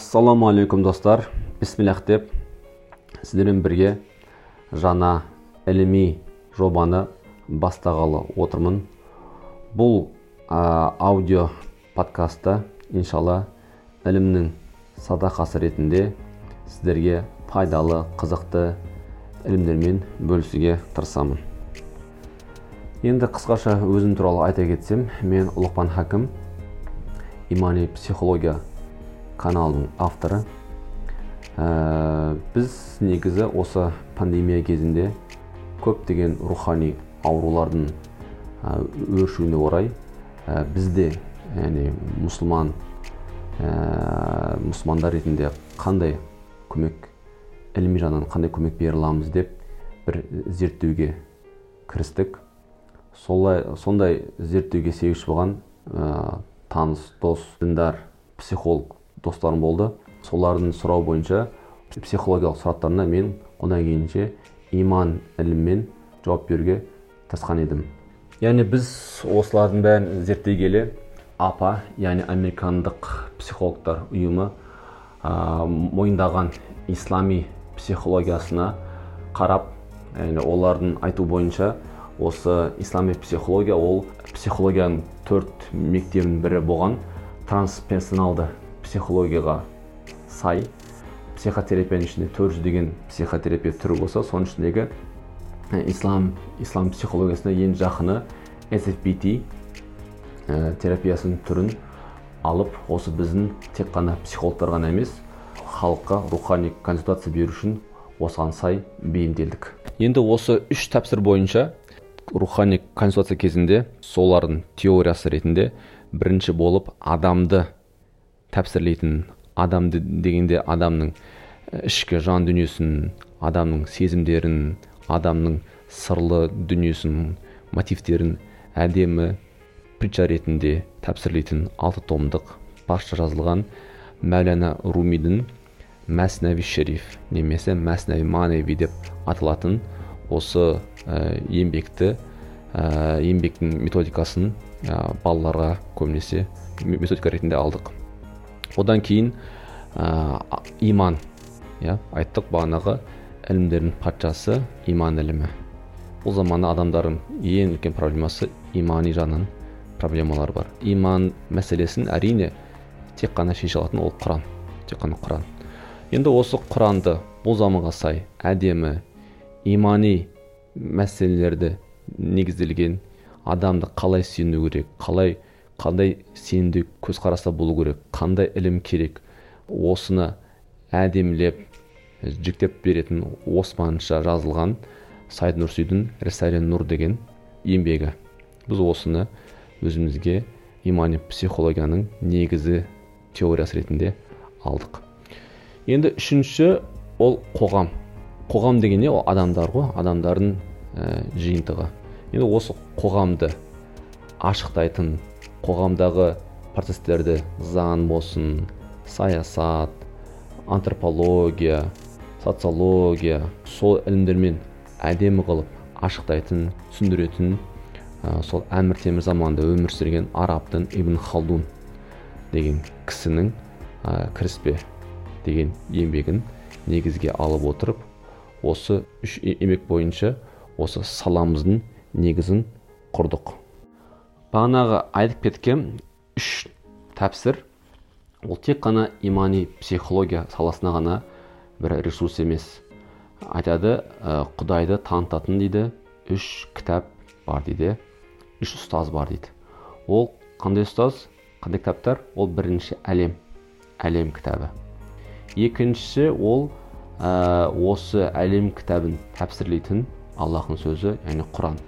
ассалаумағалейкум достар. Бисмиллах деп сіздермен бірге жаңа іліми жобаны бастағалы отырмын. Бұл ә, аудио подкастта иншалла ілімнің садақасы ретінде сіздерге пайдалы қызықты ілімдермен бөлісуге тырысамын. Енді қысқаша өзім туралы айта кетсем мен ұлықпан хакім имани психология каналының авторы. Ә, біз негізі осы пандемия кезінде көптеген рухани аурулардың өршуіне орай ә, бізде яғни мұсылман ә, мұсылмандар ретінде қандай көмек іліми жағынан қандай көмек бере аламыз деп бір зерттеуге кірістік. Солай сондай зерттеуге себепші болған ә, таныс дос діндар психолог достарым болды. Солардың сұрау бойынша психологиялық сұрақтарына мен одан кейінше иман іліммен жауап беруге тырысқан едім. Яғни біз осылардың бәрін зерттей келе апа яғни американдық психологтар ұйымы ә, мойындаған ислами психологиясына қарап яғни олардың айту бойынша осы ислами психология ол психологияның төрт мектебінің бірі болған трансперсоналды психологияға сай психотерапияның ішінде төрт жүздеген психотерапия түрі болса соның ішіндегі ислам ислам психологиясына ең жақыны SFBT ә, терапиясының түрін алып осы біздің тек қана психологтар ғана емес халыққа рухани консультация беру үшін осыған сай бейімделдік. Енді осы үш тәпсір бойынша рухани консультация кезінде солардың теориясы ретінде бірінші болып адамды тәпсірлейтін адам дегенде адамның ішкі жан дүниесін адамның сезімдерін адамның сырлы дүниесін мотивтерін әдемі притча ретінде тәпсірлейтін алты томдық парша жазылған мәулана румидің мәснәви шериф немесе мәснәви маневи деп аталатын осы ә, еңбекті ә, еңбектің методикасын ә, балаларға көбінесе методика ретінде алдық. Одан кейін ә, иман иә айттық бағанағы ілімдердің патшасы иман ілімі. Бұл заманда адамдардың ең үлкен проблемасы имани жағынан проблемалар бар. Иман мәселесін әрине тек қана шеше алатын ол құран тек қана құран. Енді осы құранды бұл заманға сай әдемі имани мәселелерді негізделген адамды қалай сүйіну керек қалай қандай сенімді көзқараста болу керек қандай ілім керек осыны әдемілеп жіктеп беретін османша жазылған сайд нурсидің рисале нур деген еңбегі. Біз осыны өзімізге имани психологияның негізі теориясы ретінде алдық. Енді үшінші ол қоғам. Қоғам деген не? Ол адамдар ғой адамдардың ә, жиынтығы. Енді осы қоғамды ашықтайтын қоғамдағы процестерді заң болсын саясат антропология социология сол ілімдермен әдемі қылып ашықтайтын түсіндіретін ә, сол әмір темір заманында өмір сүрген арабтың ибн халдун деген кісінің ә, кіріспе деген еңбегін негізге алып отырып осы үш еңбек бойынша осы саламыздың негізін құрдық. Бағанағы айтып кеткен үш тәпсір. Ол тек қана имани психология саласына ғана бір ресурс емес. Айтады ә, құдайды танытатын дейді. Үш кітап бар дейді. Үш ұстаз бар дейді. Ол қандай ұстаз? Қандай кітаптар? Ол бірінші әлем әлем кітабы. Екіншісі ол ә, осы әлем кітабын тәпсірлейтін аллахтың сөзі яғни құран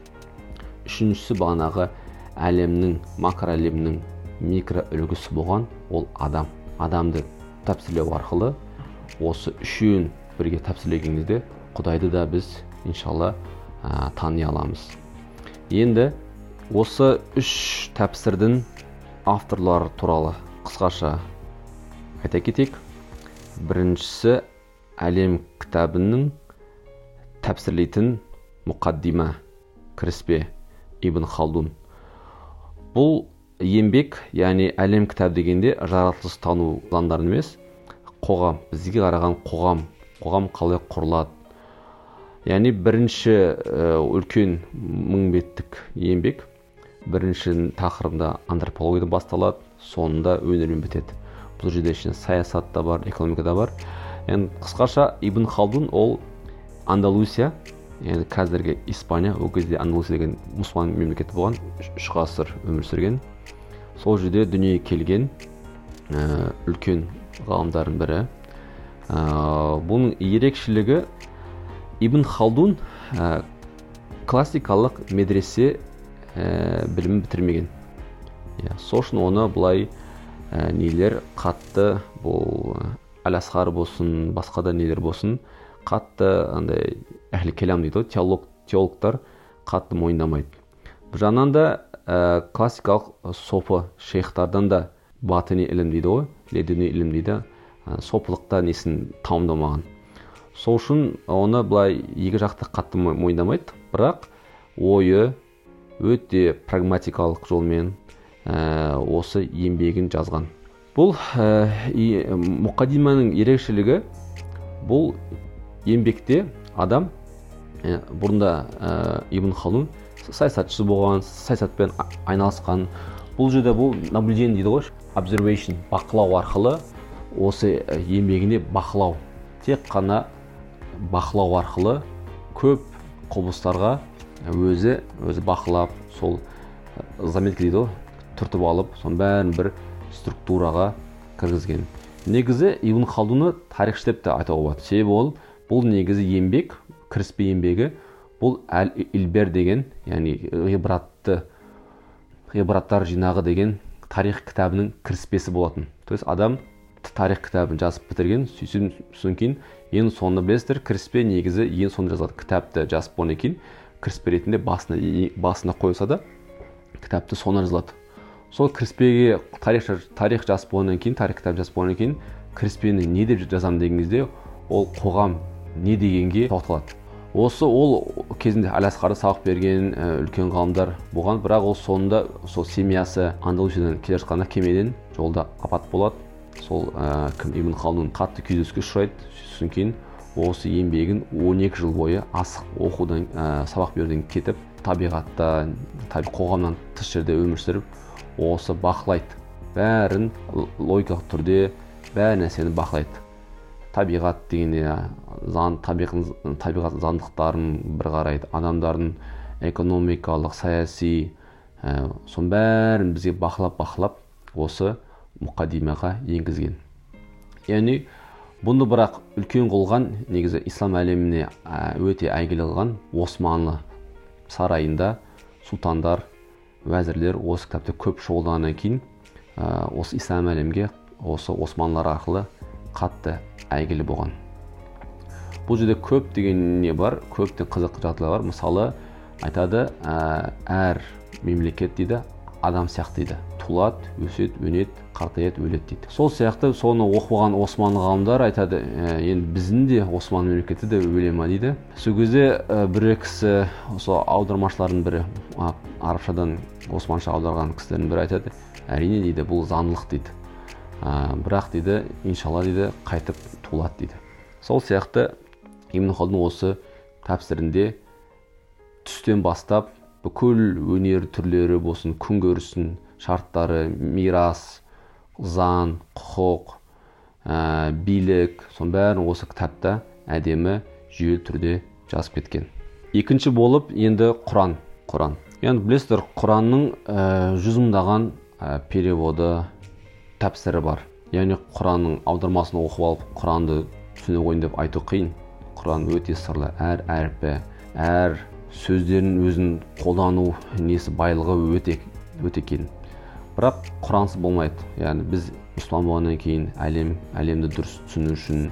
үшіншісі бағанағы әлемнің макро әлемнің микро үлгісі болған ол адам. Адамды тәпсірлеу арқылы осы үшеуін бірге тәпсірлеген құдайды да біз иншалла ә, тани аламыз. Енді осы үш тәпсірдің авторлары туралы қысқаша айта кетейік. Біріншісі әлем кітабының тәпсірлейтін мұқаддима кіріспе ибн халдун. Бұл еңбек яғни әлем кітабы дегенде жаратылыс тану заңдарын емес қоғам бізге қараған қоғам қоғам қалай құрылады. Яғни бірінші үлкен мың беттік еңбек бірінші тақырыбында антропологияда басталады соңында өнермен бітеді. Бұл жерде ішінде саясат та бар экономика да бар. Енді қысқаша ибн халдун ол андалусия енді қазіргі испания ол кезде андалусия деген мұсылман мемлекеті болған үш ғасыр өмір сүрген. Сол жерде дүниеге келген ә, үлкен ғалымдардың бірі. Ә, бұның ерекшелігі ибн халдун ә, классикалық медресе ә, білімін бітірмеген. Иә сол үшін оны былай ә, нелер қатты бұл әл асқар болсын басқа да нелер болсын қатты андай әхлі келам дейді ғой теолог теологтар қатты мойындамайды. Бір жағынан да ә, классикалық сопы шейхтардан да батыни ілім дейді ғой ледуни ілім дейді ә, сопылықта несін тамамдамаған сол үшін оны былай екі жақты қатты мойындамайды бірақ ойы өте прагматикалық жолмен ә, осы еңбегін жазған. Бұл ә, мұқадиманың ерекшелігі бұл еңбекте адам ә, бұрында ә, ибн халун саясатшы болған саясатпен айналысқан. Бұл жерде бұл наблюдение дейді ғой observation бақылау арқылы осы еңбегіне бақылау. Тек қана бақылау арқылы көп құбылыстарға өзі өзі бақылап сол заметка дейді ғой түртіп алып соның бәрін бір структураға кіргізген. Негізі ибн халдуны тарихшы деп те айтуға болады. Себебі ол бұл негізі еңбек кіріспе еңбегі. Бұл әл илбер деген яғни ғибратты ғибраттар жинағы деген тарих кітабының кіріспесі болатын. То есть адам тарих кітабын жазып бітірген содан кейін ең соңында білесіздер кіріспе негізі ең соңында жазылады. Кітапты жазып болғаннан кейін кіріспе ретінде басына басына қойса да кітапты соңына жазылады. Сол кіріспеге тарих, тарих жазып болғаннан кейін тарих кітап жазып болғаннан кейін кіріспені не деп жазамын деген кезде ол қоғам не дегенге тоқталады. Осы ол кезінде әл асқарды сабақ берген үлкен ғалымдар болған. Бірақ ол соңында сол семьясы андалусиядан келе жатқанда кемеден жолда апат болады. Сол ә, кім? Ибн халдун қатты күйзеліске ұшырайды. Содан кейін осы еңбегін 12 жыл бойы асық оқудан ә, сабақ беруден кетіп табиғатта таби қоғамнан тыс жерде өмір сүріп осы бақылайды. Бәрін логикалық түрде бәр нәрсені бақылайды. Табиғат дегенде заң табиғат, заңдылықтарын бір қарайды. Адамдардың экономикалық саяси ә, соның бәрін бізге бақылап бақылап осы мұқадимаға енгізген. Яғни бұны бірақ үлкен қылған негізі ислам әлеміне өте әйгілі қылған османлы сарайында сұлтандар уәзірлер осы кітапты көп шұғылданғаннан кейін ә, осы ислам әлемге осы османлылар арқылы қатты әйгілі болған. Бұл жерде көп деген не бар көптен қызық жағдайлар бар. Мысалы айтады ә, әр мемлекет дейді адам сияқты дейді. Тулады өседі өнеді қартаяды өледі дейді сол сияқты соны оқыған осман ғалымдар айтады ә, енді біздің де осман мемлекеті де өле ма дейді сол кезде ә, бір кісі осы аудармашылардың бірі арабшадан османша аударған кісілердің бірі айтады әрине дейді бұл заңдылық дейді. Ә, бірақ дейді иншалла дейді қайтып туылады дейді. Сол сияқты ибн осы тәпсірінде түстен бастап бүкіл өнер түрлері болсын күнкөрістің шарттары мирас заң құқық ә, билік соның бәрін осы кітапта әдемі жүйелі түрде жазып кеткен. Екінші болып енді құран құран. Енді білесіздер құранның жүз мыңдаған ә, переводы тәпсірі бар. Яғни құранның аудармасын оқып алып құранды түсіне қойын деп айту қиын. Құран өте сырлы әр әрпі әр сөздерін өзін қолдану несі байлығы өте өте кең бірақ құрансыз болмайды. Яғни біз мұсылман болғаннан кейін әлем әлемді дұрыс түсіну үшін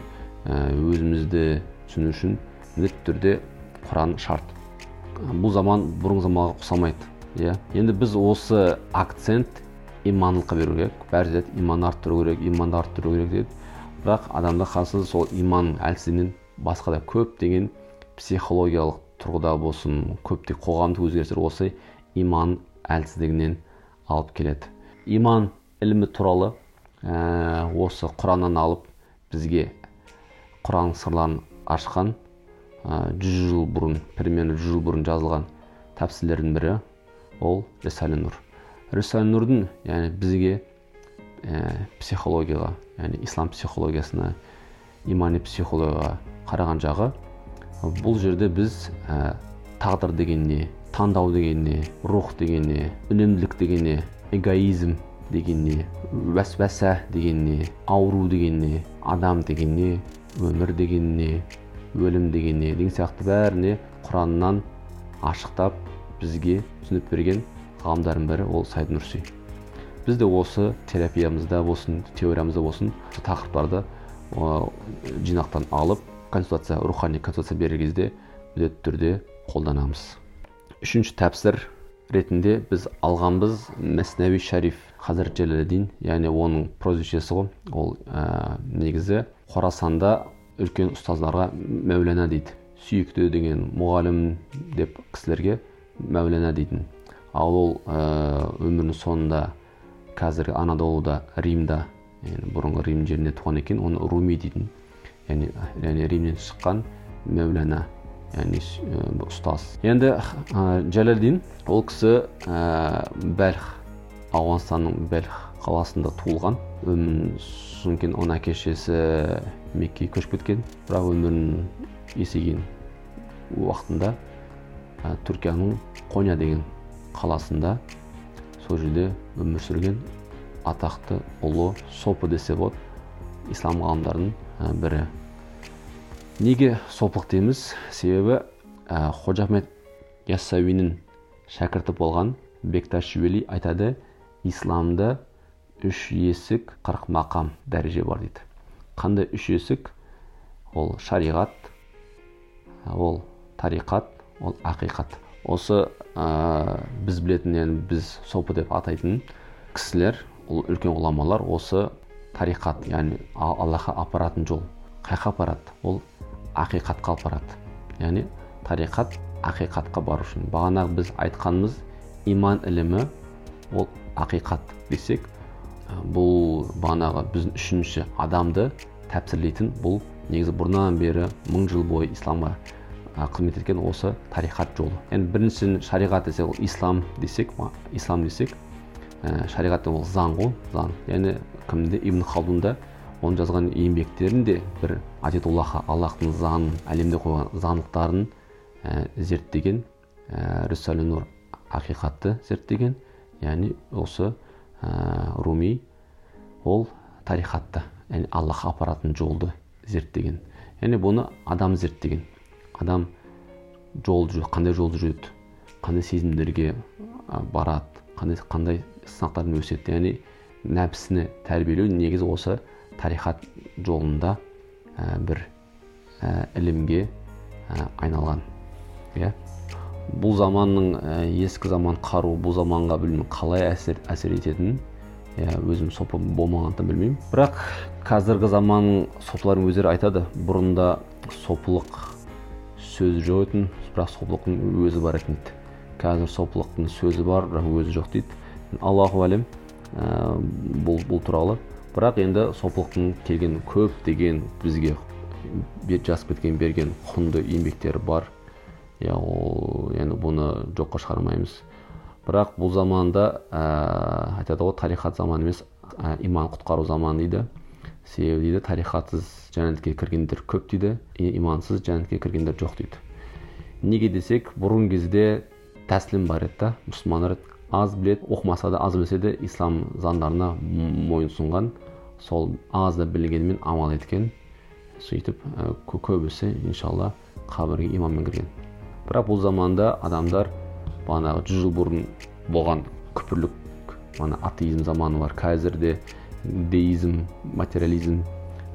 өзімізді түсіну үшін міндетті түрде құран шарт. Бұл заман бұрынғы заманға ұқсамайды. Иә. Енді біз осы акцент имандылыққа беру керек. Бәрі айтады иманды арттыру керек иманды арттыру керек деді бірақ адамда қазір сол иман әлсіздігінен басқа да көптеген психологиялық тұрғыда болсын көптеген қоғамдық өзгерістер осы иман әлсіздігінен алып келеді. Иман ілімі туралы ә, осы құраннан алып бізге құран сырларын ашқан жүз жыл бұрын примерно жүз жыл бұрын жазылған тәпсірлердің бірі ол рисали рисали нұрдың яғни бізге ә, психологияға яғни ислам психологиясына имани психологияға қараған жағы бұл жерде біз ә, тағдыр деген не таңдау деген не рух деген не үнемділік деген не эгоизм деген не уәсуәса деген не ауру деген не адам деген не өмір деген не өлім деген не деген сияқты бәріне құраннан ашықтап бізге түсініп берген ғалымдардың бірі ол сайд нұрси. Біз де осы терапиямызда болсын теориямызда болсын тақырыптарды жинақтан алып консультация рухани консультация берер кезде міндетті түрде қолданамыз. Үшінші тәпсір ретінде біз алғанбыз мәснәуи шариф хазірет жәлеледдин яғни оның прозвищесі ғой. Ол ә, негізі қорасанда үлкен ұстаздарға мәулана дейді. Сүйікті деген мұғалім деп кісілерге мәулана дейтін. Ал ол ә, өмірінің соңында қазіргі анадолуда римда яғни бұрынғы рим жерінде туған екен оны руми дейтін яғни яғни римнен шыққан мәулана яғни ұстаз. Енді ә, ол кісі ә, бәлх ауғанстанның бәлх қаласында туылған. Өмірін содан кейін оның әке шешесі меккеге көшіп кеткен. Бірақ өмірінің есейген уақытында ә, түркияның коня деген қаласында сол жерде өмір сүрген атақты ұлы сопы десе болады ислам ғалымдарының бірі. Неге сопылық дейміз? Себебі ә, ходжа ахмет яссауидің шәкірті болған бекташ жуели айтады исламда үш есік қырық мақам дәреже бар дейді. Қандай үш есік? Ол шариғат ол тариқат ол ақиқат. Осы ә, біз білетін яғни біз сопы деп атайтын кісілер ол үлкен ғұламалар осы тариқат яғни аллахқа апаратын жол. Қайқа апарады? Ол ақиқатқа апарады. Яғни тариқат ақиқатқа бару үшін. Бағанағы біз айтқанымыз иман ілімі ол ақиқат десек бұл бағанағы біздің үшінші адамды тәпсірлейтін бұл негізі бұрыннан бері мың жыл бойы исламға қызмет еткен осы тарихат жолы. Енді бірінші шариғат десек ол ислам десек ислам десек ә, шариғат ол заң ғой заң. Яғни кімде? Ибн халдунда оның жазған еңбектерінде бір адетуллаха аллахтың заңын әлемде қойған заңдылықтарын ә, зерттеген ә, ақиқатты зерттеген яғни осы ә, руми ол тарихатты яғни аллахқа апаратын жолды зерттеген. Яғни бұны адам зерттеген. Адам жол қандай жолды жүреді қандай сезімдерге барады қандай қандай сынақтардан өседі. Яғни нәпсіні тәрбиелеу негізі осы тарихат жолында ә, бір ә, ілімге ә, айналған. Иә? Бұл заманның ә, ескі заман қару бұл заманға білмеймін қалай әсер, әсер ететінін иә өзім сопы болмағандықтан білмеймін. Бірақ қазіргі заман сопылардың өздері айтады. Бұрында сопылық сөзі жоқ екен бірақ сопылықтың өзі бар екен. Дейді қазір сопылықтың сөзі бар бірақ өзі жоқ дейді. Аллаху әлем ә, бұл, бұл туралы. Бірақ енді сопылықтың келген көптеген бізге жазып кеткен берген құнды еңбектері бар. Иә ол енді бұны жоққа шығармаймыз. Бірақ бұл заманда ә, айтады ғой тарихат заманы емес ә, иман құтқару заманы дейді. Себебі дейді тарихатсыз жәннатке кіргендер көп дейді имансыз жәннатке кіргендер жоқ дейді неге десек бұрын кезде тәсілім бар еді да мұсылмандар аз біледі оқымаса да аз білсе де ислам заңдарына мойынсұнған сол аз да білгенімен амал еткен сөйтіп көбісі иншалла қабірге иманмен кірген бірақ бұл заманда адамдар бағанағы жүз жыл бұрын болған күпірлік атеизм заманы бар қазір де деизм материализм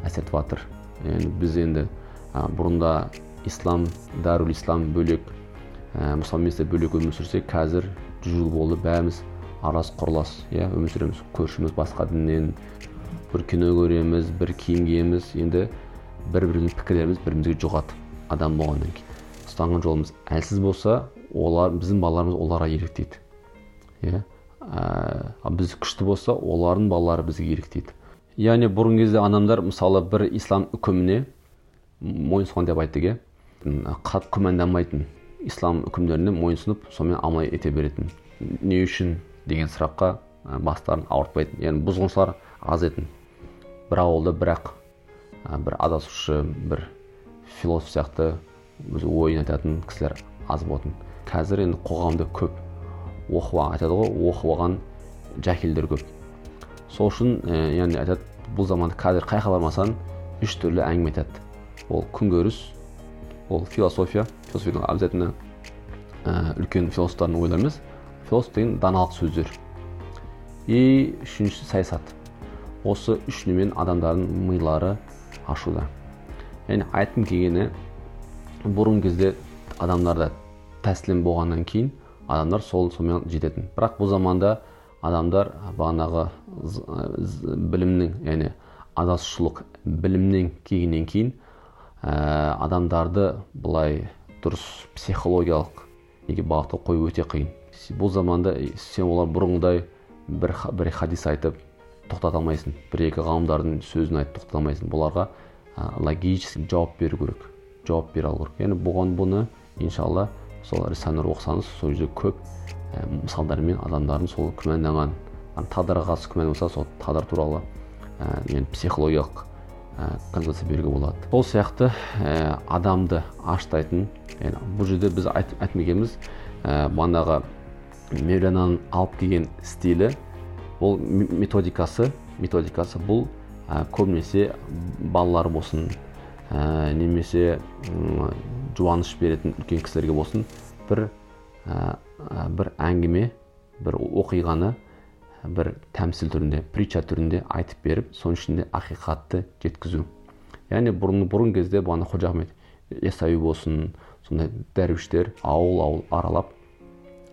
әсер етіп жатыр yani біз енді ә, бұрында ислам дарул ислам бөлек ә, бөлек өмір сүрсек қазір жүз жыл болды бәріміз араз құрлас иә өмір сүреміз көршіміз басқа діннен бір кино көреміз бір киім киеміз енді бір біріміздің пікірлеріміз бірімізге жұғады адам болғаннан кейін ұстанған жолымыз әлсіз болса олар біздің балаларымыз оларға еліктейді иә ә, біз күшті болса олардың балалары бізге еліктейді яғни бұрынғы кезде адамдар мысалы бір ислам үкіміне мойынсұнған деп айттық иә? Қатты күмәнданбайтын ислам үкімдеріне мойынсұнып сонымен амал ете беретін. Не үшін деген сұраққа бастарын ауыртпайтын. Яғни бұзғыншылар аз етін. Бір ауылда бірақ бір адасушы бір философ сияқты өз ойын айтатын кісілер аз болатын. Қазір енді қоғамда көп. Оқып айтады ғой оқып алған жахилдер көп. Сол үшін ә, яғни айтады бұл заманда қазір қай жаққа бармасаң үш түрлі әңгіме айтады ол күнкөріс ол философия философия обязательно ә, үлкен философтардың ойлары емес философ деген даналық сөздер. И үшіншісі саясат. Осы үш немен адамдардың милары ашуда. Яғни айтқым келгені бұрынғы кезде адамдарда тәсілім болғаннан кейін адамдар сол сонымен жететін. Бірақ бұл заманда адамдар бағанағы білімнің яғни адасушылық білімнен келгеннен кейін ә, адамдарды былай дұрыс психологиялық неге бағытқа қою өте қиын. Бұл заманда сен олар бұрынғыдай бір, бір хадис айтып тоқтата алмайсың бір екі ғалымдардың сөзін айтып тоқтата алмайсың. Бұларға ә, логически жауап беру керек жауап бере алу керек. Яғни бұған бұны иншалла сол рисаланы оқысаңыз сол жерде көп ә, мысалдармен адамдардың сол күмәнданған тағдырға қатысты күмән болса сол тағдыр туралы ә, yani психологиялық ә, беруге болады. Сол сияқты ә, адамды аштайтын yani, бұл жерде біз айт, айтмағанбыз ә, бағанағы мевлянаның алып келген стилі бұл методикасы методикасы бұл ә, көбінесе балалар болсын ә, немесе жуаныш беретін үлкен кісілерге болсын бір ә, бір әңгіме бір оқиғаны бір тәмсіл түрінде притча түрінде айтып беріп соның ішінде ақиқатты жеткізу. Яғни бұрын бұрын кезде бағана ходжа ахмет ясауи болсын сондай дәруіштер ауыл ауыл аралап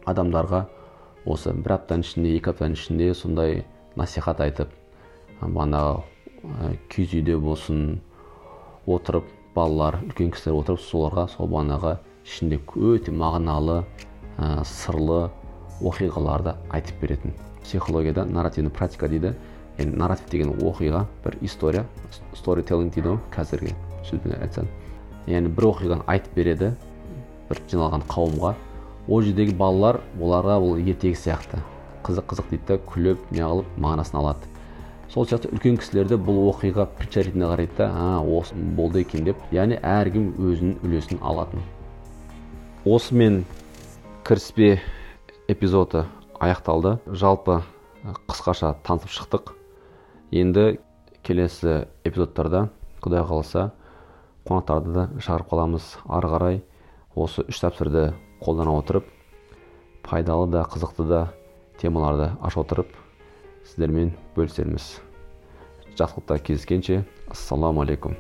адамдарға осы бір аптаның ішінде екі аптаның ішінде сондай насихат айтып бағанағы киіз үйде болсын отырып балалар үлкен кісілер отырып соларға сол бағанағы ішінде өте мағыналы ә, сырлы оқиғаларды айтып беретін. Психологияда нарративный практика дейді. Яғни нарратив деген оқиға бір история сторителлинг дейді ғой қазіргі сөзбен айтсам. Яғни бір оқиғаны айтып береді бір жиналған қауымға. Ол жердегі балалар оларға ол ертегі сияқты. Қызық қызық дейді да күліп неғылып мағынасын алады. Сол сияқты үлкен кісілерді бұл оқиға притча ретінде қарайды да а осы болды екен деп яғни әркім өзінің үлесін алатын. Осымен кіріспе эпизоды аяқталды. Жалпы қысқаша танысып шықтық. Енді келесі эпизодтарда құдай қаласа қонақтарды да шығарып қаламыз. Ары қарай осы үш тәпсірді қолдана отырып пайдалы да қызықты да темаларды аша отырып сіздермен бөлісерміз жақсылықта кездескенше ассалаумағалейкум